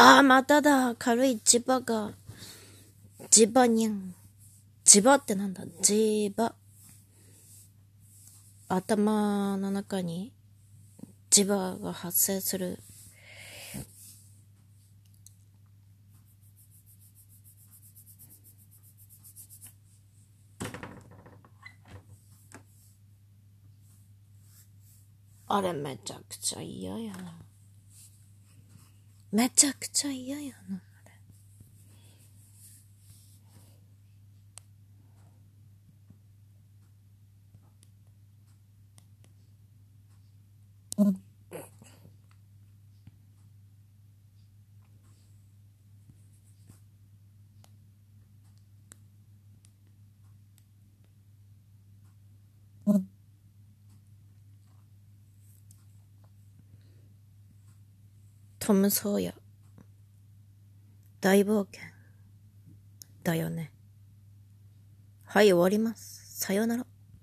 ああ、まただ。軽い磁場が。磁場にゃん。磁場ってなんだ？磁場。頭の中に磁場が発生する。あれめちゃくちゃ嫌やな。めちゃくちゃ嫌やな。トム・ソーヤ大冒険。だよね。はい終わります。さようなら。